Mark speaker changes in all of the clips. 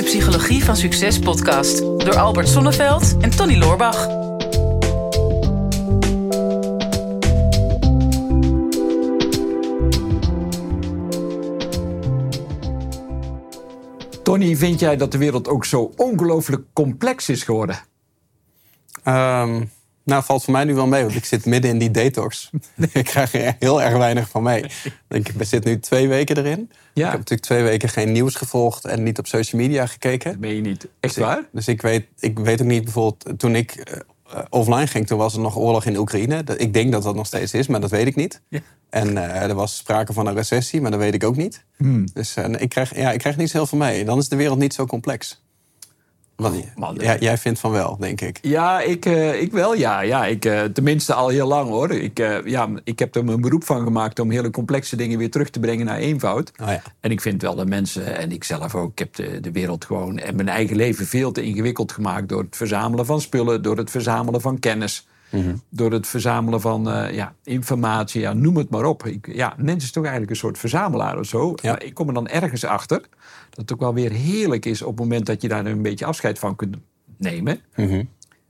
Speaker 1: de Psychologie van Succes podcast door Albert Sonneveld en Tony Loorbach.
Speaker 2: Tony, vind jij dat de wereld ook zo ongelooflijk complex is geworden?
Speaker 3: Ehm, nou, valt voor mij nu wel mee, want ik zit midden in die detox. ik krijg er heel erg weinig van mee. Ik zit nu twee weken erin.
Speaker 2: Ja.
Speaker 3: Ik heb natuurlijk twee weken geen nieuws gevolgd en niet op social media gekeken.
Speaker 2: Dat ben je niet. Echt
Speaker 3: Dus ik-
Speaker 2: waar?
Speaker 3: Dus ik weet, ik weet ook niet, bijvoorbeeld toen ik eh, offline ging, toen was er nog oorlog in Oekraïne. Ik denk dat dat nog steeds is, maar dat weet ik niet.
Speaker 2: Ja.
Speaker 3: En eh, er was sprake van een recessie, maar dat weet ik ook niet.
Speaker 2: Hmm.
Speaker 3: Dus eh, ik, krijg, ja, ik krijg niet zo heel veel mee. Dan is de wereld niet zo complex. Want,
Speaker 2: Oh, man,
Speaker 3: ja, jij vindt van wel, denk ik.
Speaker 2: Ja, ik, eh, ik wel, ja. ja ik, eh, tenminste al heel lang, hoor. Ik, eh, ja, ik heb er mijn beroep van gemaakt om hele complexe dingen weer terug te brengen naar eenvoud.
Speaker 3: Oh ja.
Speaker 2: En ik vind wel dat mensen, en ik zelf ook, ik heb de, de wereld gewoon en mijn eigen leven veel te ingewikkeld gemaakt door het verzamelen van spullen, door het verzamelen van kennis,
Speaker 3: Mhm.
Speaker 2: door het verzamelen van eh, ja, informatie, ja, noem het maar op. Ik, ja, mens is toch eigenlijk een soort verzamelaar of zo.
Speaker 3: Ja.
Speaker 2: Maar ik kom er dan ergens achter dat het ook wel weer heerlijk is op het moment dat je daar een beetje afscheid van kunt nemen.
Speaker 3: Mhm.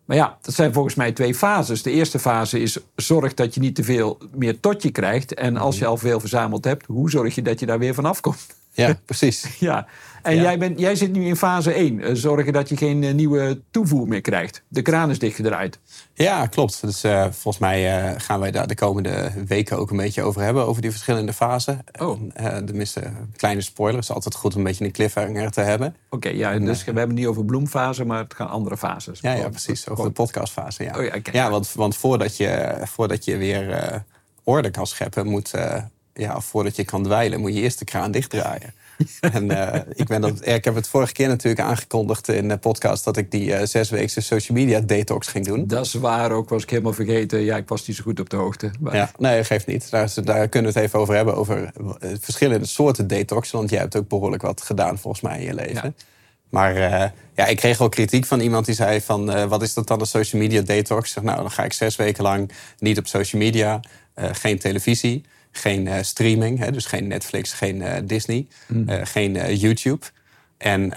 Speaker 2: Maar ja, dat zijn volgens mij twee fases. De eerste fase is zorg dat je niet te veel meer tot je krijgt. En als je al veel verzameld hebt, hoe zorg je dat je daar weer van afkomt?
Speaker 3: Ja, precies.
Speaker 2: Ja, en
Speaker 3: Ja.
Speaker 2: Jij, bent, jij zit nu in fase 1. Eh, zorgen dat je geen eh, nieuwe toevoer meer krijgt. De kraan is dichtgedraaid.
Speaker 3: Ja, klopt. Dus volgens mij gaan wij daar de komende weken ook een beetje over hebben. Over die verschillende fasen.
Speaker 2: Oh.
Speaker 3: Eh, tenminste, kleine spoiler. Het is altijd goed om een beetje een cliffhanger te hebben.
Speaker 2: Oké, ja, dus we hebben het niet over bloemfase, maar het gaan andere fases.
Speaker 3: Ja, ja precies. Over de podcastfase, ja.
Speaker 2: Oh ja,
Speaker 3: ja, want, want voordat, je, voordat je weer orde kan scheppen, moet, ja, of voordat je kan dweilen, moet je eerst de kraan dichtdraaien. en eh, ik, ben dat, ik heb het vorige keer natuurlijk aangekondigd in de podcast dat ik die eh zesweekse social media detox ging doen.
Speaker 2: Dat is waar ook, was ik helemaal vergeten. Ja, ik was niet zo goed op de hoogte. Maar-
Speaker 3: Ja, nee, geeft niet. Daar, kunnen we het even over hebben, over eh, verschillende soorten detox. Want jij hebt ook behoorlijk wat gedaan volgens mij in je leven.
Speaker 2: Ja.
Speaker 3: Maar ja, ik kreeg ook kritiek van iemand die zei van... wat is dat dan, een social media detox? Ik zeg, nou, dan ga ik zes weken lang niet op social media. geen televisie, geen eh, streaming. Hè, dus geen Netflix, geen eh, Disney, eh, geen YouTube. En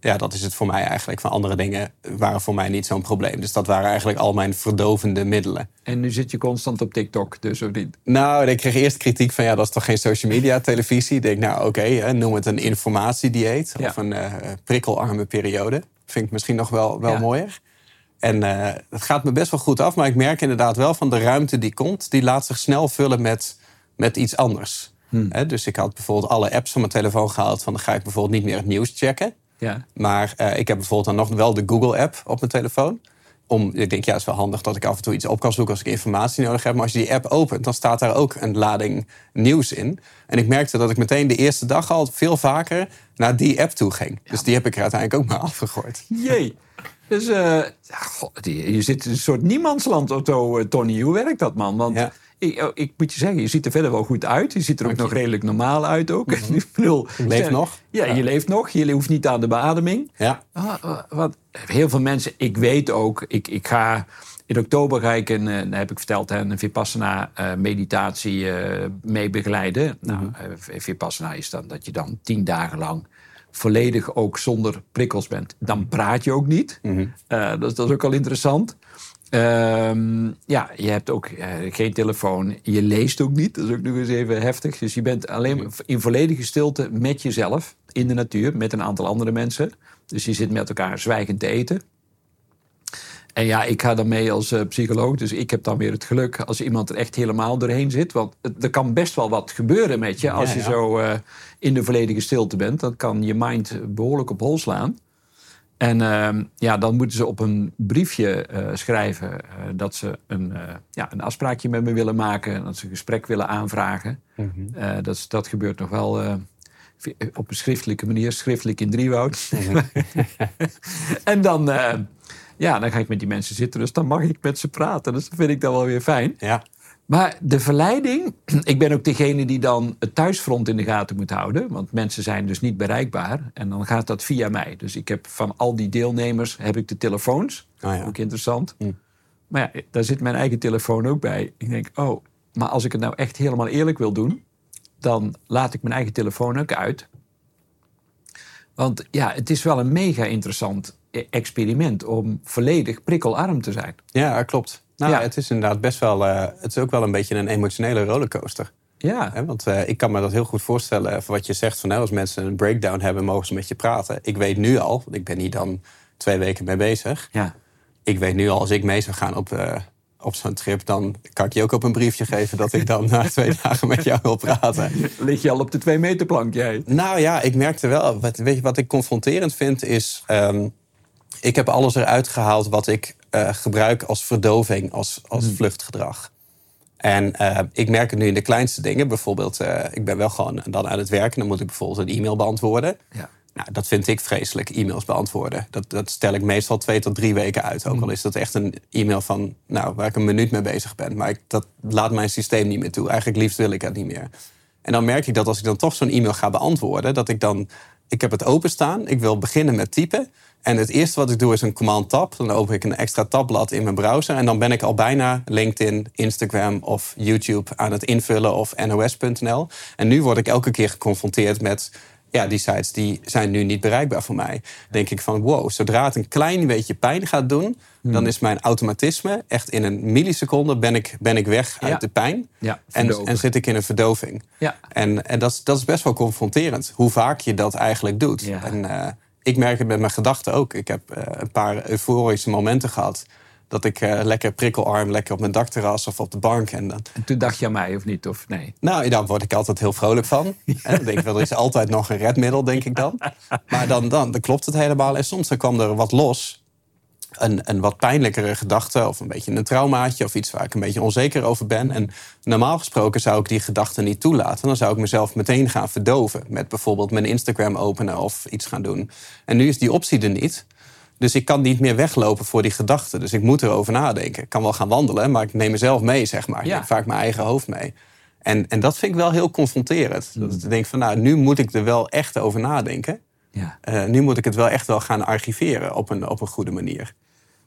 Speaker 3: ja, dat is het voor mij eigenlijk. Van andere dingen waren voor mij niet zo'n probleem. Dus dat waren eigenlijk al mijn verdovende middelen.
Speaker 2: En nu zit je constant op TikTok, dus of niet?
Speaker 3: Nou, ik kreeg eerst kritiek van ja, dat is toch geen social media televisie. Ik denk, nou oké, noem het een informatiedieet
Speaker 2: Ja.
Speaker 3: of een prikkelarme periode. Vind ik misschien nog wel, wel
Speaker 2: Ja.
Speaker 3: mooier. En eh, het gaat me best wel goed af, maar ik merk inderdaad wel van de ruimte die komt, die laat zich snel vullen met, met iets anders.
Speaker 2: Hmm.
Speaker 3: Dus ik had bijvoorbeeld alle apps van mijn telefoon gehaald, van dan ga ik bijvoorbeeld niet meer het nieuws checken.
Speaker 2: Ja.
Speaker 3: Maar eh, ik heb bijvoorbeeld dan nog wel de Google-app op mijn telefoon. Om, ik denk, ja, het is wel handig dat ik af en toe iets op kan zoeken als ik informatie nodig heb. Maar als je die app opent, dan staat daar ook een lading nieuws in. En ik merkte dat ik meteen de eerste dag al veel vaker naar die app toe ging. Dus die heb ik er uiteindelijk ook maar afgegooid.
Speaker 2: Jee. Dus eh, die- je zit in een soort niemandsland, Otto, eh, Tony. Hoe werkt dat, man? Want
Speaker 3: Ja.
Speaker 2: ik, oh, ik moet je zeggen, je ziet er verder wel goed uit. Je ziet er ook nog redelijk normaal uit ook. ik bedoel,
Speaker 3: Ik leef
Speaker 2: stel-
Speaker 3: nog.
Speaker 2: Ja, je leeft nog. Je hoeft niet aan de beademing.
Speaker 3: Ja,
Speaker 2: Ah, wat, heel veel mensen, ik weet ook, ik, ik ga... In oktober ga ik een, eh, dat heb ik verteld, een Vipassana-meditatie mee begeleiden. Nou, eh, Vipassana is dan dat je dan tien dagen lang volledig ook zonder prikkels bent. Dan praat je ook niet. Eh, dat, is- dat is ook al interessant. Ehm, ja, je hebt ook eh, geen telefoon. Je leest ook niet. Dat is ook nog eens even heftig. Dus je bent alleen maar in volledige stilte met jezelf in de natuur, met een aantal andere mensen. Dus je zit met elkaar zwijgend te eten. En ja, ik ga dan mee als eh, psycholoog. Dus ik heb dan weer het geluk als iemand er echt helemaal doorheen zit. Want het- er kan best wel wat gebeuren met je als
Speaker 3: Ja,
Speaker 2: je zo eh, in de volledige stilte bent. Dan kan je mind behoorlijk op hol slaan. En ehm, ja, dan moeten ze op een briefje eh, schrijven dat ze een, ja, een afspraakje met me willen maken. Dat ze een gesprek willen aanvragen. Eh, dat, dat gebeurt nog wel op een schriftelijke manier, schriftelijk in driewoud. en dan, ja, dan ga ik met die mensen zitten, dus dan mag ik met ze praten. Dus dat vind ik dan wel weer fijn.
Speaker 3: ja.
Speaker 2: Maar de verleiding, ik ben ook degene die dan het thuisfront in de gaten moet houden. Want mensen zijn dus niet bereikbaar. En dan gaat dat via mij. Dus ik heb van al die deelnemers heb ik de telefoons.
Speaker 3: Oh ja.
Speaker 2: Ook interessant. Maar ja, daar zit mijn eigen telefoon ook bij. Ik denk, oh, maar als ik het nou echt helemaal eerlijk wil doen... dan laat ik mijn eigen telefoon ook uit. Want ja, het is wel een mega interessant experiment om volledig prikkelarm te zijn.
Speaker 3: Ja, klopt. Nou,
Speaker 2: Ja.
Speaker 3: het is inderdaad best wel. eh, het is ook wel een beetje een emotionele rollercoaster.
Speaker 2: Ja?
Speaker 3: Want eh, ik kan me dat heel goed voorstellen. eh, Van wat je zegt van als mensen een breakdown hebben, mogen ze met je praten. Ik weet nu al, want ik ben hier dan twee weken mee bezig.
Speaker 2: ja.
Speaker 3: Ik weet nu al, als ik mee zou gaan op, op zo'n trip, dan kan ik je ook op een briefje geven dat ik dan na twee dagen met jou wil praten.
Speaker 2: Lig je al op de twee meter plank, jij?
Speaker 3: Nou ja, ik merkte wel. Wat, weet je, wat ik confronterend vind is. ehm, ik heb alles eruit gehaald wat ik eh, gebruik als verdoving, als, als vluchtgedrag. En eh, ik merk het nu in de kleinste dingen. Bijvoorbeeld, eh, ik ben wel gewoon dan aan het werken. Dan moet ik bijvoorbeeld een e-mail beantwoorden.
Speaker 2: Ja.
Speaker 3: Nou, dat vind ik vreselijk, e-mails beantwoorden. Dat, dat stel ik meestal twee tot drie weken uit. Ook al is dat echt een e-mail van, nou, waar ik een minuut mee bezig ben. Maar ik, dat laat mijn systeem niet meer toe. Eigenlijk liefst wil ik het niet meer. En dan merk ik dat als ik dan toch zo'n e-mail ga beantwoorden, dat ik dan, ik heb het openstaan, ik wil beginnen met typen. En het eerste wat ik doe is een command tab. Dan open ik een extra tabblad in mijn browser. En dan ben ik al bijna LinkedIn, Instagram of YouTube aan het invullen of nos.nl. En nu word ik elke keer geconfronteerd met ja, die sites die zijn nu niet bereikbaar voor mij. Denk ik van wow, zodra het een klein beetje pijn gaat doen, dan is mijn automatisme echt in een milliseconde ben ik, ben ik weg uit
Speaker 2: Ja.
Speaker 3: de pijn.
Speaker 2: Ja,
Speaker 3: en, zit ik in een verdoving.
Speaker 2: Ja.
Speaker 3: En, en dat, is, dat is best wel confronterend, hoe vaak je dat eigenlijk doet.
Speaker 2: Ja.
Speaker 3: En eh, ik merk het met mijn gedachten ook. Ik heb eh, een paar euforische momenten gehad. Dat ik eh, lekker prikkelarm, lekker op mijn dakterras of op de bank. En dan,
Speaker 2: En toen dacht je aan mij, of niet? Of nee?
Speaker 3: nou, daar word ik altijd heel vrolijk van. En dan denk ik wel, er is altijd nog een redmiddel, denk ik dan. Maar dan, dan, dan klopt het helemaal. En soms dan kwam er wat los. Een, een wat pijnlijkere gedachte of een beetje een traumaatje... of iets waar ik een beetje onzeker over ben. En normaal gesproken zou ik die gedachte niet toelaten. Dan zou ik mezelf meteen gaan verdoven... met bijvoorbeeld mijn Instagram openen of iets gaan doen. En nu is die optie er niet... Dus ik kan niet meer weglopen voor die gedachten. Dus ik moet erover nadenken. Ik kan wel gaan wandelen, maar ik neem mezelf mee, zeg maar. Ik
Speaker 2: Ja.
Speaker 3: neem vaak mijn eigen hoofd mee. En, en dat vind ik wel heel confronterend. Dat ik denk van, nou, nu moet ik er wel echt over nadenken.
Speaker 2: Ja.
Speaker 3: Eh, nu moet ik het wel echt wel gaan archiveren op een, op een goede manier.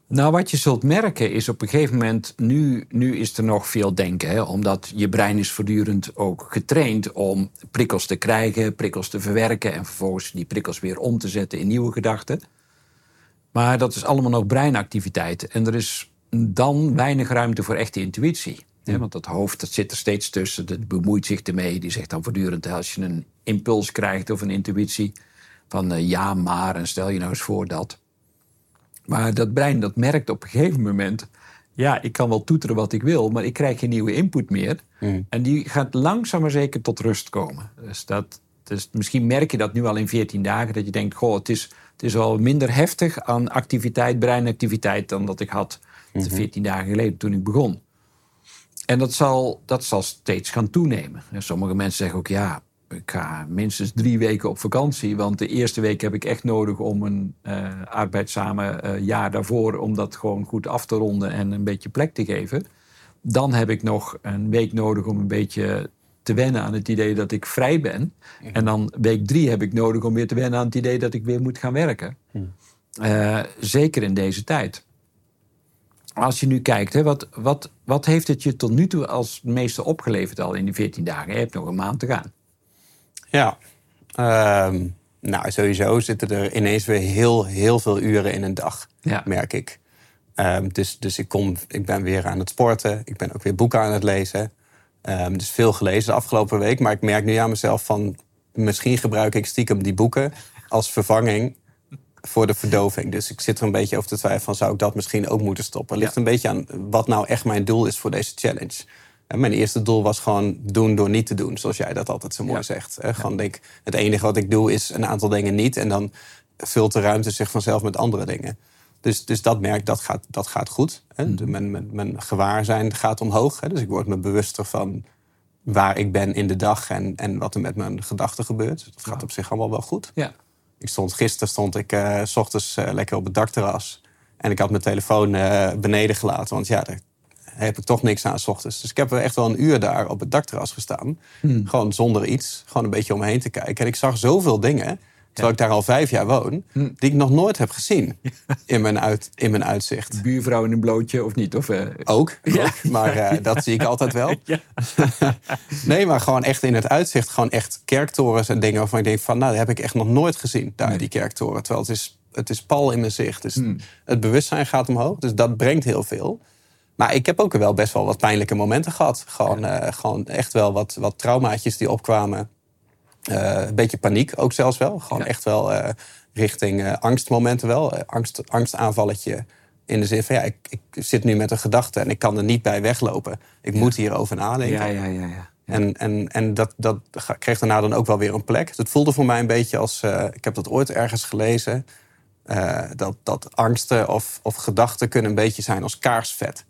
Speaker 2: Nou, wat je zult merken is op een gegeven moment, nu, nu is er nog veel denken, hè, omdat je brein is voortdurend ook getraind om prikkels te krijgen, prikkels te verwerken en vervolgens die prikkels weer om te zetten in nieuwe gedachten. Maar dat is allemaal nog breinactiviteit en er is dan weinig ruimte voor echte intuïtie. Hè, want dat hoofd dat zit er steeds tussen, dat bemoeit zich ermee. Die zegt dan voortdurend als je een impuls krijgt of een intuïtie van eh, ja maar en stel je nou eens voor dat. Maar dat brein dat merkt op een gegeven moment... ja, ik kan wel toeteren wat ik wil, maar ik krijg geen nieuwe input meer. En die gaat langzaam maar zeker tot rust komen. Dus, dat, dus misschien merk je dat nu al in 14 dagen... dat je denkt, goh, het is, het is al minder heftig aan activiteit, breinactiviteit... dan dat ik had 14 dagen geleden toen ik begon. En dat zal, dat zal steeds gaan toenemen. En sommige mensen zeggen ook, ja, ik ga minstens drie weken op vakantie. Want de eerste week heb ik echt nodig om een arbeidzame eh, jaar daarvoor... om dat gewoon goed af te ronden en een beetje plek te geven. Dan heb ik nog een week nodig om een beetje te wennen aan het idee dat ik vrij ben. En dan week drie heb ik nodig om weer te wennen aan het idee dat ik weer moet gaan werken. Eh, zeker in deze tijd. Als je nu kijkt, hè, wat, wat, wat heeft het je tot nu toe als meeste opgeleverd al in die 14 dagen? Je hebt nog een maand te gaan.
Speaker 3: Ja, Ehm, nou sowieso zitten er ineens weer heel, heel veel uren in een dag,
Speaker 2: Ja.
Speaker 3: merk ik. Ehm, dus dus ik, kom, ik ben weer aan het sporten. Ik ben ook weer boeken aan het lezen. Ehm, dus veel gelezen de afgelopen week. Maar ik merk nu aan mezelf van... misschien gebruik ik stiekem die boeken als vervanging voor de verdoving. Dus ik zit er een beetje over te twijfelen van... zou ik dat misschien ook moeten stoppen? Het ligt een beetje aan wat nou echt mijn doel is voor deze challenge. En mijn eerste doel was gewoon doen door niet te doen. Zoals jij dat altijd zo mooi
Speaker 2: Ja.
Speaker 3: zegt. Gewoon denk, het enige wat ik doe is een aantal dingen niet. En dan vult de ruimte zich vanzelf met andere dingen. Dus, dus dat merk dat gaat, dat gaat goed. Hè. De- mijn, mijn, mijn gewaarzijn gaat omhoog. Hè. Dus ik word me bewuster van waar ik ben in de dag en, en wat er met mijn gedachten gebeurt. Dat gaat op zich allemaal wel goed.
Speaker 2: Ja.
Speaker 3: Ik stond, gisteren stond ik eh, s ochtends eh, lekker op het dakterras. En ik had mijn telefoon eh, beneden gelaten. Want ja, daar heb ik toch niks aan s ochtends. Dus ik heb echt wel een uur daar op het dakterras gestaan. Gewoon zonder iets. Gewoon een beetje om me heen te kijken. En ik zag zoveel dingen. Terwijl ik daar al vijf jaar woon,
Speaker 2: Hm.
Speaker 3: die ik nog nooit heb gezien in mijn, uit, in mijn uitzicht.
Speaker 2: Buurvrouw in een blootje of niet? Of, eh,
Speaker 3: Ook, ook, maar eh, dat zie ik altijd wel. nee, maar gewoon echt in het uitzicht. Gewoon echt kerktorens en dingen waarvan ik denk van... nou, dat heb ik echt nog nooit gezien, daar, die kerktoren. Terwijl het is, het is pal in mijn zicht. Dus het bewustzijn gaat omhoog. Dus dat brengt heel veel. Maar ik heb ook wel best wel wat pijnlijke momenten gehad. Gewoon, eh, gewoon echt wel wat, wat traumaatjes die opkwamen. Eh, een beetje paniek ook zelfs wel. Gewoon echt wel eh, richting eh, angstmomenten wel. Angst, angstaanvalletje in de zin van... ja, ik, ik zit nu met een gedachte en ik kan er niet bij weglopen. Ik moet hierover nadenken.
Speaker 2: ja, ja, ja, ja.
Speaker 3: En, en, en dat, dat kreeg daarna dan ook wel weer een plek. Het voelde voor mij een beetje als... ik heb dat ooit ergens gelezen... dat, dat angsten of, of gedachten kunnen een beetje zijn als kaarsvet.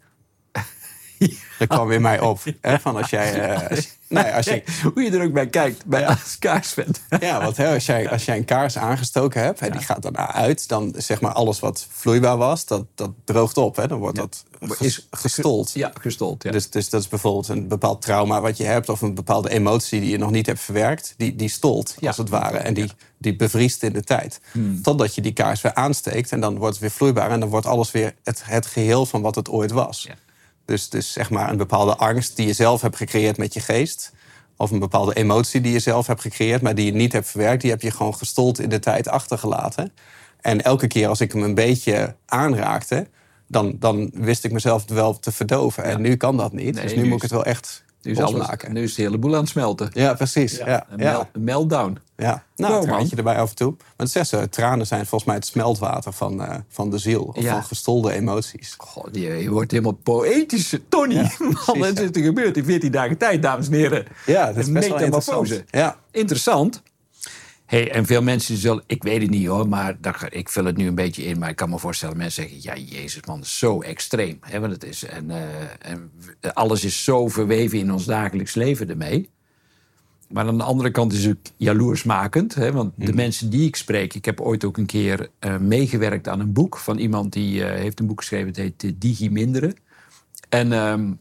Speaker 3: Dat kwam in mij op. Hè, van als jij... eh, als- nou als je,
Speaker 2: Hoe je er ook bij kijkt, bij als kaarsvet.
Speaker 3: ja, want hè, als, jij, als jij een kaars aangestoken hebt... Hè, die gaat daarna uit, dan zeg maar alles wat vloeibaar was... dat, dat droogt op. Hè, dan wordt dat
Speaker 2: Is-
Speaker 3: gestold.
Speaker 2: Ja, gestold. Ja.
Speaker 3: Dus, dus dat is bijvoorbeeld een bepaald trauma wat je hebt... of een bepaalde emotie die je nog niet hebt verwerkt. Die, die stolt,
Speaker 2: Ja.
Speaker 3: als het ware. En die, die bevriest in de tijd.
Speaker 2: Hmm.
Speaker 3: Totdat je die kaars weer aansteekt. En dan wordt het weer vloeibaar. En dan wordt alles weer het, het geheel van wat het ooit was.
Speaker 2: Ja.
Speaker 3: Dus, dus zeg maar een bepaalde angst die je zelf hebt gecreëerd met je geest... of een bepaalde emotie die je zelf hebt gecreëerd... maar die je niet hebt verwerkt... die heb je gewoon gestold in de tijd achtergelaten. En elke keer als ik hem een beetje aanraakte... dan, dan wist ik mezelf wel te verdoven. En nu kan dat niet.
Speaker 2: Nee,
Speaker 3: dus nu,
Speaker 2: nu
Speaker 3: moet ik het wel echt
Speaker 2: nu, is alles, nu is de hele boel aan het smelten.
Speaker 3: Ja, precies. Ja, ja,
Speaker 2: Een, mel- een meltdown.
Speaker 3: ja. Nou,
Speaker 2: Wow,
Speaker 3: een
Speaker 2: man.
Speaker 3: traantje erbij af en toe. Maar het zegt ze, tranen zijn volgens mij het smeltwater van, eh, van de ziel. Of
Speaker 2: Ja.
Speaker 3: van gestolde emoties.
Speaker 2: God, je, je wordt helemaal poëtisch. Tony,
Speaker 3: Ja,
Speaker 2: man,
Speaker 3: precies,
Speaker 2: wat
Speaker 3: ja.
Speaker 2: is er gebeurd in 14 dagen tijd, dames en heren?
Speaker 3: Ja, dat is
Speaker 2: Een
Speaker 3: best wel
Speaker 2: metamorfose.
Speaker 3: interessant. Ja.
Speaker 2: Interessant. Hey, en veel mensen zullen, ik weet het niet hoor, maar daar, ik vul het nu een beetje in. Maar ik kan me voorstellen, mensen zeggen, ja, Jezus man, zo extreem. Hè, want het is, en, eh, en alles is zo verweven in ons dagelijks leven ermee. Maar aan de andere kant is het jaloersmakend. Hè, want de mensen die ik spreek, ik heb ooit ook een keer eh, meegewerkt aan een boek van iemand die eh, heeft een boek geschreven, het heet Digi Minderen. En ehm,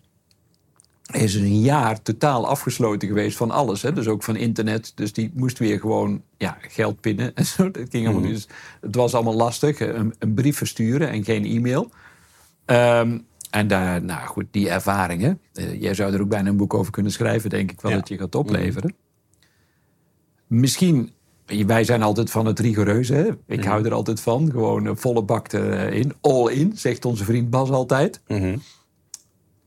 Speaker 2: is een jaar totaal afgesloten geweest van alles. Hè? Dus ook van internet. Dus die moest weer gewoon ja, geld pinnen. En zo. Dat ging allemaal niet. Dus het was allemaal lastig. Een, een brief versturen en geen e-mail. Ehm, en daar, nou goed, die ervaringen. eh, jij zou er ook bijna een boek over kunnen schrijven, denk ik wel,
Speaker 3: Ja.
Speaker 2: dat je gaat opleveren. Misschien, wij zijn altijd van het rigoureuze. Hè? Ik hou er altijd van. Gewoon volle bak erin. All in, zegt onze vriend Bas altijd.
Speaker 3: Mhm.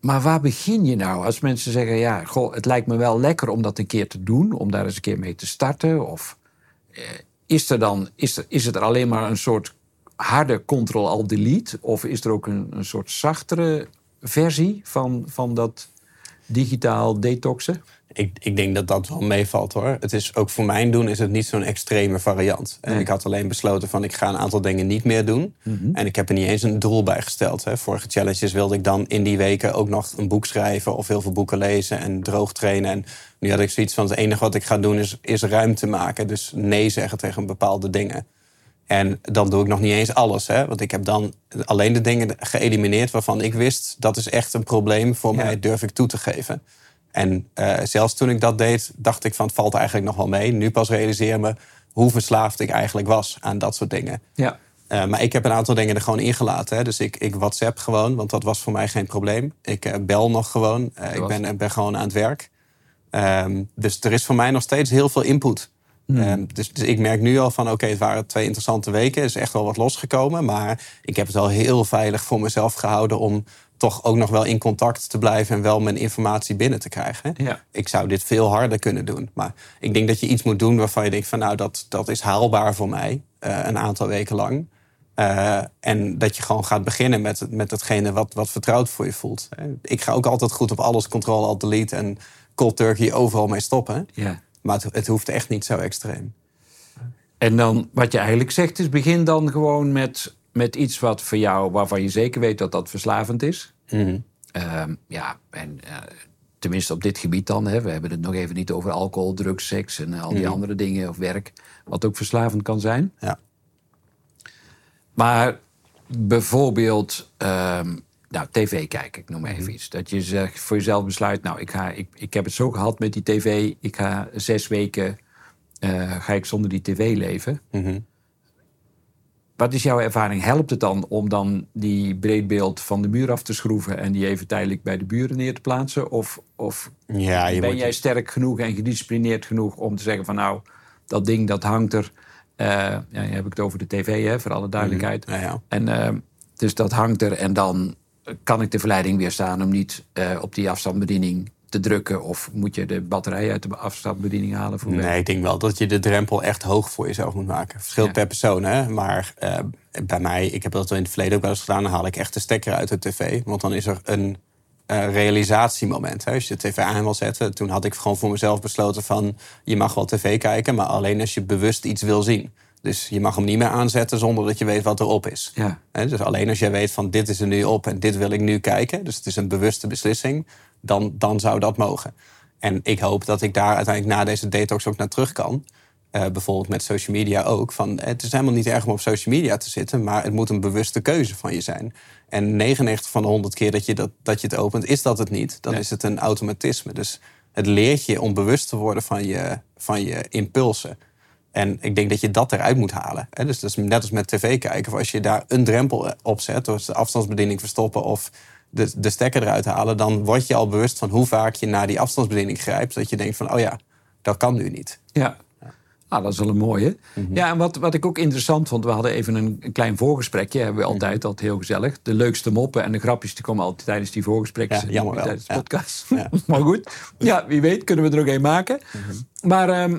Speaker 2: Maar waar begin je nou als mensen zeggen: ja, goh, het lijkt me wel lekker om dat een keer te doen, om daar eens een keer mee te starten? Of eh, is, er dan, is, er, is het er alleen maar een soort harde Ctrl-Alt-Delete? Of is er ook een, een soort zachtere versie van, van dat digitaal detoxen?
Speaker 3: Ik, ik denk dat dat wel meevalt hoor. Het is ook voor mijn doen is het niet zo'n extreme variant. En
Speaker 2: Nee.
Speaker 3: ik had alleen besloten van ik ga een aantal dingen niet meer doen. En ik heb er niet eens een doel bij gesteld. Hè. Vorige challenges wilde ik dan in die weken ook nog een boek schrijven of heel veel boeken lezen en droog trainen. En nu had ik zoiets van het enige wat ik ga doen is, is ruimte maken. Dus nee zeggen tegen bepaalde dingen. En dan doe ik nog niet eens alles. Hè? Want ik heb dan alleen de dingen geëlimineerd waarvan ik wist... dat is echt een probleem voor
Speaker 2: Ja.
Speaker 3: mij, durf ik toe te geven. En eh, zelfs toen ik dat deed, dacht ik van het valt eigenlijk nog wel mee. Nu pas realiseer me hoe verslaafd ik eigenlijk was aan dat soort dingen.
Speaker 2: Ja.
Speaker 3: Eh, maar ik heb een aantal dingen er gewoon ingelaten. Hè. Dus ik, ik WhatsApp gewoon, want dat was voor mij geen probleem. Ik eh, bel nog gewoon. Ik ben, ben gewoon aan het werk. Ehm, dus er is voor mij nog steeds heel veel input. Ehm, dus, dus ik merk nu al van, oké, het waren twee interessante weken. Er is echt wel wat losgekomen. Maar ik heb het al heel veilig voor mezelf gehouden... om toch ook nog wel in contact te blijven... en wel mijn informatie binnen te krijgen.
Speaker 2: Ja.
Speaker 3: Ik zou dit veel harder kunnen doen. Maar ik denk dat je iets moet doen waarvan je denkt van... nou, dat, dat is haalbaar voor mij. eh, een aantal weken lang. Eh, en dat je gewoon gaat beginnen met, met hetgene wat, wat vertrouwd voor je voelt. Ik ga ook altijd goed op alles, control, alt, delete en cold turkey overal mee stoppen.
Speaker 2: ja.
Speaker 3: Maar het, het hoeft echt niet zo extreem.
Speaker 2: En dan, wat je eigenlijk zegt, is begin dan gewoon met, met iets wat voor jou, waarvan je zeker weet dat dat verslavend is. Ehm, ja, en eh, tenminste op dit gebied dan. Hè, we hebben het nog even niet over alcohol, drugs, seks en al die andere dingen of werk. Wat ook verslavend kan zijn.
Speaker 3: Ja.
Speaker 2: Maar bijvoorbeeld, ehm, nou, tv kijken, ik noem maar even iets. Dat je zegt, voor jezelf besluit, nou, ik, ga, ik, ik heb het zo gehad met die tv. Ik ga zes weken eh, ga ik zonder die tv leven.
Speaker 3: Mhm.
Speaker 2: Wat is jouw ervaring? Helpt het dan om dan die breedbeeld van de muur af te schroeven en die even tijdelijk bij de buren neer te plaatsen? Of, of
Speaker 3: Ja, je
Speaker 2: ben jij sterk genoeg en gedisciplineerd genoeg om te zeggen van nou, dat ding dat hangt er. Eh ja, dan heb ik het over de tv, hè, voor alle duidelijkheid.
Speaker 3: Ja.
Speaker 2: En eh, dus dat hangt er en dan kan ik de verleiding weerstaan om niet eh, op die afstandsbediening te drukken. Of moet je de batterij uit de afstandsbediening halen voor
Speaker 3: Nee, ik denk wel dat je de drempel echt hoog voor jezelf moet maken. Verschilt
Speaker 2: Ja.
Speaker 3: per persoon, hè. Maar eh, bij mij, ik heb dat wel in het verleden ook wel eens gedaan... dan haal ik echt de stekker uit de tv. Want dan is er een eh, realisatiemoment. Hè. Als je de tv aan wil zetten... toen had ik gewoon voor mezelf besloten van... je mag wel tv kijken, maar alleen als je bewust iets wil zien. Dus je mag hem niet meer aanzetten zonder dat je weet wat erop is.
Speaker 2: Ja.
Speaker 3: Dus alleen als jij weet van dit is er nu op en dit wil ik nu kijken... dus het is een bewuste beslissing, dan, dan zou dat mogen. En ik hoop dat ik daar uiteindelijk na deze detox ook naar terug kan. Eh, bijvoorbeeld met social media ook. Van, het is helemaal niet erg om op social media te zitten... maar het moet een bewuste keuze van je zijn. En 99 van de 100 keer dat je, dat, dat je het opent, is dat het niet. Dan
Speaker 2: Nee.
Speaker 3: is het een automatisme. Dus het leert je om bewust te worden van je, van je impulsen. En ik denk dat je dat eruit moet halen. Hè? Dus dat is net als met tv kijken. Of als je daar een drempel op zet, door de afstandsbediening verstoppen of de, de stekker eruit halen, dan word je al bewust van hoe vaak je naar die afstandsbediening grijpt. Dat je denkt van, oh ja, dat kan nu niet.
Speaker 2: Ja. Ah, dat is wel een mooie.
Speaker 3: Mhm.
Speaker 2: Ja, en wat, wat ik ook interessant vond, we hadden even een, een klein voorgesprekje. Hebben we altijd,
Speaker 3: Mhm.
Speaker 2: altijd heel gezellig. De leukste moppen en de grapjes die komen altijd tijdens die voorgesprekken.
Speaker 3: Ja, jammer wel.
Speaker 2: Tijdens de
Speaker 3: Ja.
Speaker 2: podcast.
Speaker 3: Ja. Mhm.
Speaker 2: maar goed, ja, wie weet kunnen we er ook een maken. Maar ehm,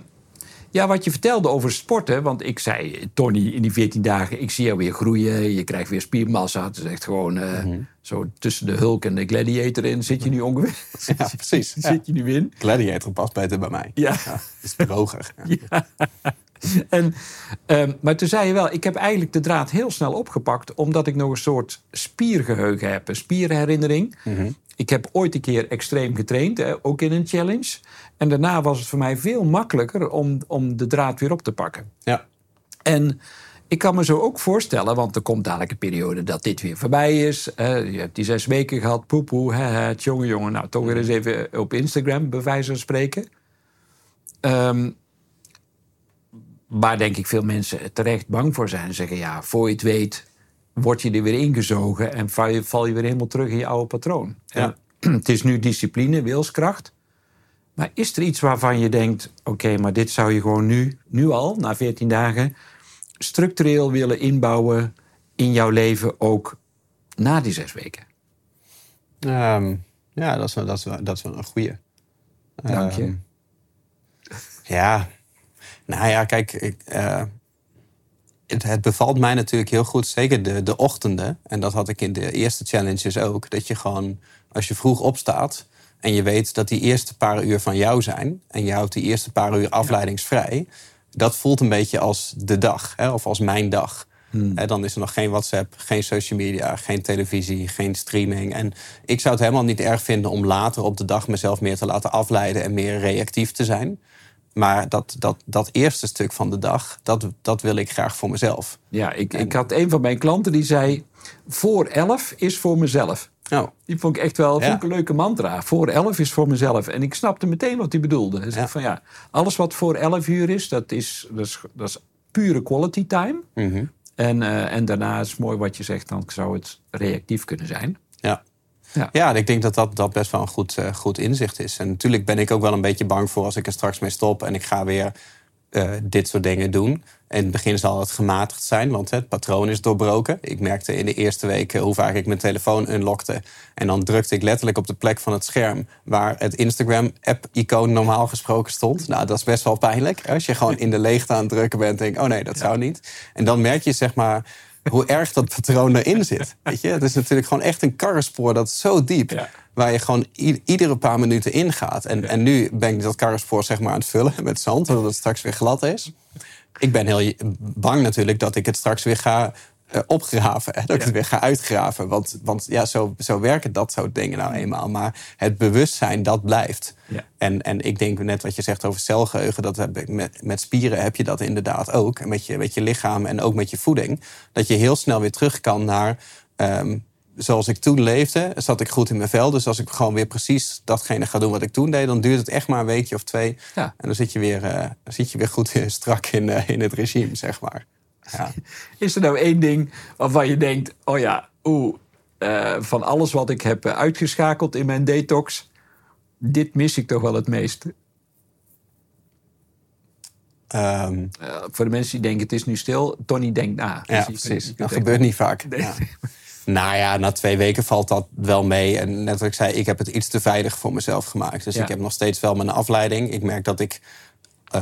Speaker 2: ja, wat je vertelde over sporten. Want ik zei, Tony, in die 14 dagen, ik zie jou weer groeien. Je krijgt weer spiermassa. Het is echt gewoon eh,
Speaker 3: Mhm.
Speaker 2: zo tussen de Hulk en de Gladiator in. Zit je nu ongeveer?
Speaker 3: Ja, precies. Ja.
Speaker 2: Zit je nu in?
Speaker 3: Gladiator past beter bij mij.
Speaker 2: Ja.
Speaker 3: Ja, is droger. Ja.
Speaker 2: En, ehm, maar toen zei je wel, ik heb eigenlijk de draad heel snel opgepakt... omdat ik nog een soort spiergeheugen heb, een spierherinnering. Ik heb ooit een keer extreem getraind, hè, ook in een challenge. En daarna was het voor mij veel makkelijker om, om de draad weer op te pakken.
Speaker 3: Ja.
Speaker 2: En ik kan me zo ook voorstellen, want er komt dadelijk een periode dat dit weer voorbij is. Je hebt die zes weken gehad, poepoe, hè, hè, jongen, jongen. Nou, toch weer eens even op Instagram, bij wijze van spreken. Ehm, waar denk ik veel mensen terecht bang voor zijn. En zeggen, ja, voor je het weet, word je er weer ingezogen... en val je, val je weer helemaal terug in je oude patroon.
Speaker 3: Ja.
Speaker 2: En het is nu discipline, wilskracht. Maar is er iets waarvan je denkt... oké, maar dit zou je gewoon nu, nu al, na 14 dagen... structureel willen inbouwen in jouw leven ook na die zes weken?
Speaker 3: Ehm, ja, dat is, wel, dat, is wel, dat is wel een goeie.
Speaker 2: Dank je.
Speaker 3: Ehm, ja, nou ja, kijk, ik, eh, het, het bevalt mij natuurlijk heel goed, zeker de, de ochtenden. En dat had ik in de eerste challenges ook. Dat je gewoon, als je vroeg opstaat en je weet dat die eerste paar uur van jou zijn... en je houdt die eerste paar uur afleidingsvrij... dat voelt een beetje als de dag, hè, of als mijn dag. Hè, dan is er nog geen WhatsApp, geen social media, geen televisie, geen streaming. En ik zou het helemaal niet erg vinden om later op de dag mezelf meer te laten afleiden en meer reactief te zijn. Maar dat, dat, dat eerste stuk van de dag, dat, dat wil ik graag voor mezelf.
Speaker 2: Ja, ik, ik had een van mijn klanten die zei... voor elf is voor mezelf.
Speaker 3: Nou,
Speaker 2: Die vond ik echt wel
Speaker 3: Ja.
Speaker 2: vond ik een leuke mantra. Voor elf is voor mezelf. En ik snapte meteen wat hij bedoelde. Hij zei
Speaker 3: Ja.
Speaker 2: van ja, alles wat voor elf uur is, dat is, dat is, dat is pure quality time.
Speaker 3: mhm.
Speaker 2: En, eh, en daarna is het mooi wat je zegt, dan zou het reactief kunnen zijn.
Speaker 3: ja.
Speaker 2: Ja.
Speaker 3: Ja. ik denk dat dat, dat best wel een goed, eh, goed inzicht is. En natuurlijk ben ik ook wel een beetje bang voor als ik er straks mee stop en ik ga weer eh, dit soort dingen doen. In het begin zal het gematigd zijn, want het patroon is doorbroken. Ik merkte in de eerste weken hoe vaak ik mijn telefoon unlockte. En dan drukte ik letterlijk op de plek van het scherm waar het Instagram-app-icoon normaal gesproken stond. Nou, dat is best wel pijnlijk. Als je gewoon in de leegte aan het drukken bent en denk oh nee, dat zou niet. En dan merk je zeg maar hoe erg dat patroon erin zit. Weet je? Het is natuurlijk gewoon echt een karrenspoor dat is zo diep.
Speaker 2: Ja.
Speaker 3: Waar je gewoon iedere paar minuten ingaat. En, en nu ben ik dat karrenspoor zeg maar aan het vullen met zand, zodat het straks weer glad is. Ik ben heel bang natuurlijk dat ik het straks weer ga eh, opgraven. Hè? Dat ik
Speaker 2: Ja.
Speaker 3: het weer ga uitgraven. Want, want ja, zo, zo werken dat soort dingen nou eenmaal. Maar het bewustzijn, dat blijft.
Speaker 2: Ja.
Speaker 3: En, en ik denk net wat je zegt over celgeheugen, dat heb ik met, met spieren heb je dat inderdaad ook. En met je, met je lichaam en ook met je voeding. Dat je heel snel weer terug kan naar ehm, zoals ik toen leefde, zat ik goed in mijn vel. Dus als ik gewoon weer precies datgene ga doen wat ik toen deed, dan duurt het echt maar een weekje of twee.
Speaker 2: Ja.
Speaker 3: En dan zit je weer, eh, zit je weer goed strak in, eh, in het regime, zeg maar. Ja.
Speaker 2: Is er nou één ding waarvan je denkt: oh ja, oeh, eh, van alles wat ik heb eh, uitgeschakeld in mijn detox, dit mis ik toch wel het meest?
Speaker 3: Ehm,
Speaker 2: Eh, voor de mensen die denken: het is nu stil, Tony denkt na. Dus
Speaker 3: ja,
Speaker 2: je
Speaker 3: precies.
Speaker 2: kunt
Speaker 3: Dat gebeurt niet vaak.
Speaker 2: Nee.
Speaker 3: Ja. Nou ja, na twee weken valt dat wel mee. En net wat ik zei, ik heb het iets te veilig voor mezelf gemaakt. Dus
Speaker 2: Ja.
Speaker 3: ik heb nog steeds wel mijn afleiding. Ik merk dat ik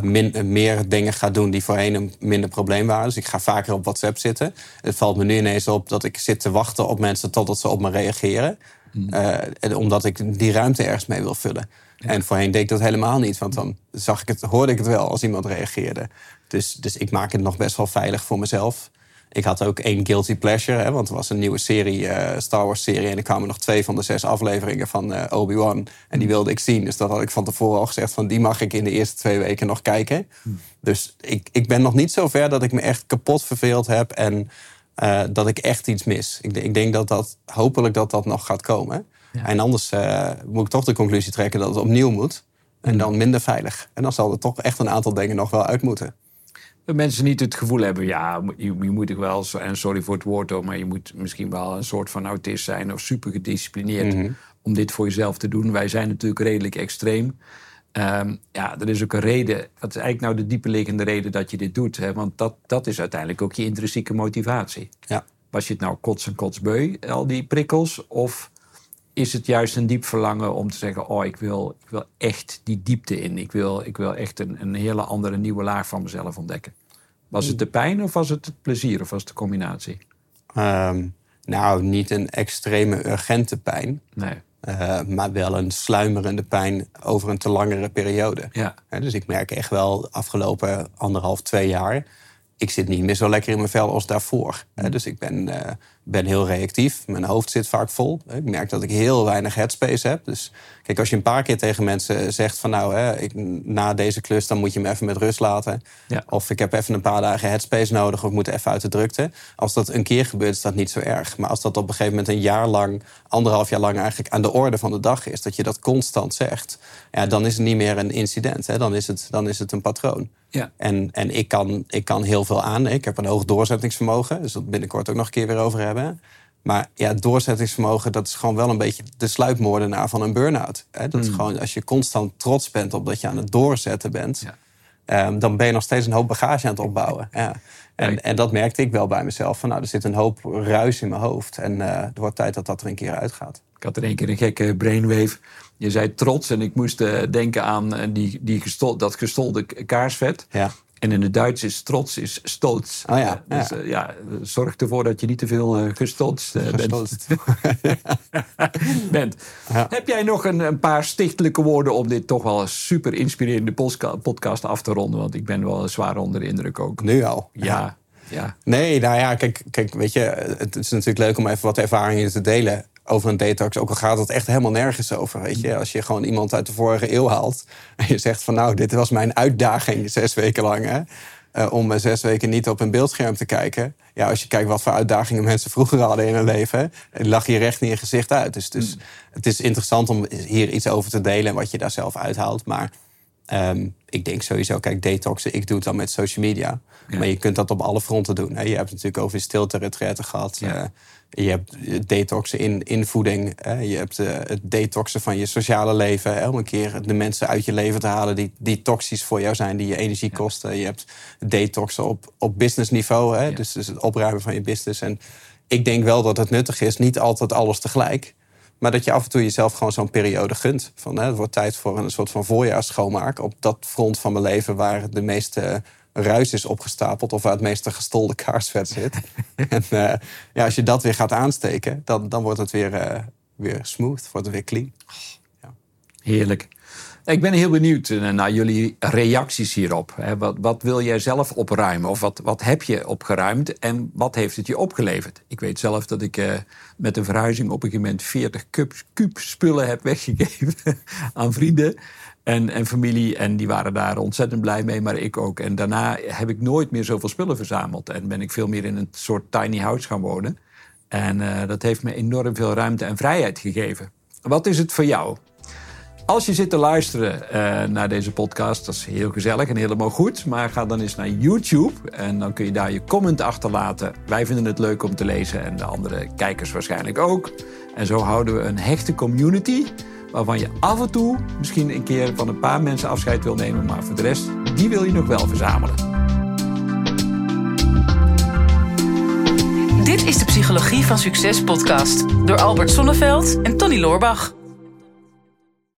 Speaker 3: min- eh, meer dingen ga doen die voorheen een minder probleem waren. Dus ik ga vaker op WhatsApp zitten. Het valt me nu ineens op dat ik zit te wachten op mensen totdat ze op me reageren. Eh, en omdat ik die ruimte ergens mee wil vullen. En voorheen deed ik dat helemaal niet. Want dan zag ik het, hoorde ik het wel als iemand reageerde. Dus, dus ik maak het nog best wel veilig voor mezelf. Ik had ook één guilty pleasure, hè, want er was een nieuwe serie, eh, Star Wars serie. En er kwamen nog twee van de zes afleveringen van eh, Obi-Wan. En die wilde ik zien. Dus dat had ik van tevoren al gezegd van die mag ik in de eerste twee weken nog kijken. Dus ik, ik ben nog niet zo ver dat ik me echt kapot verveeld heb en eh, dat ik echt iets mis. Ik, ik denk dat dat, hopelijk dat dat nog gaat komen.
Speaker 2: Ja.
Speaker 3: En anders moet ik toch de conclusie trekken dat het opnieuw moet. En dan minder veilig. En dan zal er toch echt een aantal dingen nog wel uit moeten.
Speaker 2: Dat mensen niet het gevoel hebben, ja, je, je moet toch wel, en sorry voor het woord hoor, maar je moet misschien wel een soort van autist zijn of super gedisciplineerd om dit voor jezelf te doen. Wij zijn natuurlijk redelijk extreem. Ehm, ja, er is ook een reden. Wat is eigenlijk nou de dieperliggende reden dat je dit doet? Hè? Want dat, dat is uiteindelijk ook je intrinsieke motivatie.
Speaker 3: Ja.
Speaker 2: Was je het nou kots en kotsbeu, al die prikkels? Of is het juist een diep verlangen om te zeggen: Oh, ik wil, ik wil echt die diepte in. Ik wil, ik wil echt een, een hele andere nieuwe laag van mezelf ontdekken. Was het de pijn of was het het plezier of was het de combinatie?
Speaker 3: Ehm, nou, niet een extreme urgente pijn.
Speaker 2: Nee.
Speaker 3: eh, maar wel een sluimerende pijn over een te langere periode.
Speaker 2: Ja.
Speaker 3: Dus ik merk echt wel de afgelopen anderhalf, twee jaar... ik zit niet meer zo lekker in mijn vel als daarvoor. Hè, dus ik ben, eh, ben heel reactief. Mijn hoofd zit vaak vol. Ik merk dat ik heel weinig headspace heb. Dus kijk, als je een paar keer tegen mensen zegt van... nou, hè, ik, na deze klus dan moet je me even met rust laten.
Speaker 2: Ja.
Speaker 3: Of ik heb even een paar dagen headspace nodig... of ik moet even uit de drukte. Als dat een keer gebeurt, is dat niet zo erg. Maar als dat op een gegeven moment een jaar lang... anderhalf jaar lang eigenlijk aan de orde van de dag is... dat je dat constant zegt... Ja, dan is het niet meer een incident. Hè? Dan, is het, dan is het een patroon.
Speaker 2: Ja.
Speaker 3: En, en ik, kan, ik kan heel veel aan. Ik heb een hoog doorzettingsvermogen. Dus dat binnenkort ook nog een keer weer over hebben. Maar ja, doorzettingsvermogen, dat is gewoon wel een beetje de sluipmoordenaar van een burn-out. Dat is gewoon, als je constant trots bent op dat je aan het doorzetten bent,
Speaker 2: Ja.
Speaker 3: ehm, dan ben je nog steeds een hoop bagage aan het opbouwen. Ja. En, en dat merkte ik wel bij mezelf. Van, nou, er zit een hoop ruis in mijn hoofd. En eh het wordt tijd dat dat er een keer uitgaat.
Speaker 2: Ik had in één keer een gekke brainwave. Je zei trots en ik moest eh, denken aan eh, die, die gestol, dat gestolde kaarsvet.
Speaker 3: Ja.
Speaker 2: En in het Duits is trots is stolz.
Speaker 3: Oh ja,
Speaker 2: dus
Speaker 3: ja.
Speaker 2: eh, ja, zorg ervoor dat je niet te veel gestolst eh, bent. Bent.
Speaker 3: Ja.
Speaker 2: Heb jij nog een, een paar stichtelijke woorden om dit toch wel een super inspirerende podcast af te ronden? Want ik ben wel zwaar onder de indruk ook.
Speaker 3: Nu al.
Speaker 2: Ja, ja.
Speaker 3: Nee, nou ja, kijk, kijk, weet je, het is natuurlijk leuk om even wat ervaringen te delen over een detox. Ook al gaat het echt helemaal nergens over, weet je. Als je gewoon iemand uit de vorige eeuw haalt en je zegt van nou, dit was mijn uitdaging zes weken lang, hè. eh, om zes weken niet op een beeldscherm te kijken. Ja, als je kijkt wat voor uitdagingen mensen vroeger hadden in hun leven, lag je recht in je gezicht uit. Dus, dus het is interessant om hier iets over te delen en wat je daar zelf uithaalt. Maar Ehm, ik denk sowieso, kijk, detoxen, ik doe het dan met social media.
Speaker 2: Ja.
Speaker 3: Maar je kunt dat op alle fronten doen. Hè. Je hebt het natuurlijk over stilte retretten gehad.
Speaker 2: Ja.
Speaker 3: Eh, je hebt detoxen in, in voeding. Hè. Je hebt eh, het detoxen van je sociale leven. Hè, om een keer de mensen uit je leven te halen die, die toxisch voor jou zijn, die je energie kosten. Je hebt detoxen op, op businessniveau. Hè.
Speaker 2: Ja.
Speaker 3: Dus, dus het opruimen van je business. En ik denk wel dat het nuttig is, niet altijd alles tegelijk. Maar dat je af en toe jezelf gewoon zo'n periode gunt. Van, hè, het wordt tijd voor een soort van voorjaarsschoonmaak. Op dat front van mijn leven waar de meeste ruis is opgestapeld. Of waar het meeste gestolde kaarsvet zit. en eh, ja, als je dat weer gaat aansteken, dan, dan wordt het weer, eh, weer smooth. Wordt het weer clean.
Speaker 2: Heerlijk. Ik ben heel benieuwd eh, naar jullie reacties hierop. Wat, wat wil jij zelf opruimen? Of wat, wat heb je opgeruimd en wat heeft het je opgeleverd? Ik weet zelf dat ik eh, met een verhuizing op een gegeven moment 40 kuub, kuub spullen heb weggegeven aan vrienden en, en familie. En die waren daar ontzettend blij mee, maar ik ook. En daarna heb ik nooit meer zoveel spullen verzameld. En ben ik veel meer in een soort tiny house gaan wonen. En dat heeft me enorm veel ruimte en vrijheid gegeven. Wat is het voor jou? Als je zit te luisteren uh, naar deze podcast, dat is heel gezellig en helemaal goed. Maar ga dan eens naar YouTube en dan kun je daar je comment achterlaten. Wij vinden het leuk om te lezen en de andere kijkers waarschijnlijk ook. En zo houden we een hechte community waarvan je af en toe misschien een keer van een paar mensen afscheid wil nemen. Maar voor de rest, die wil je nog wel verzamelen.
Speaker 1: Dit is de Psychologie van Succes podcast door Albert Sonneveld en Tony Loorbach.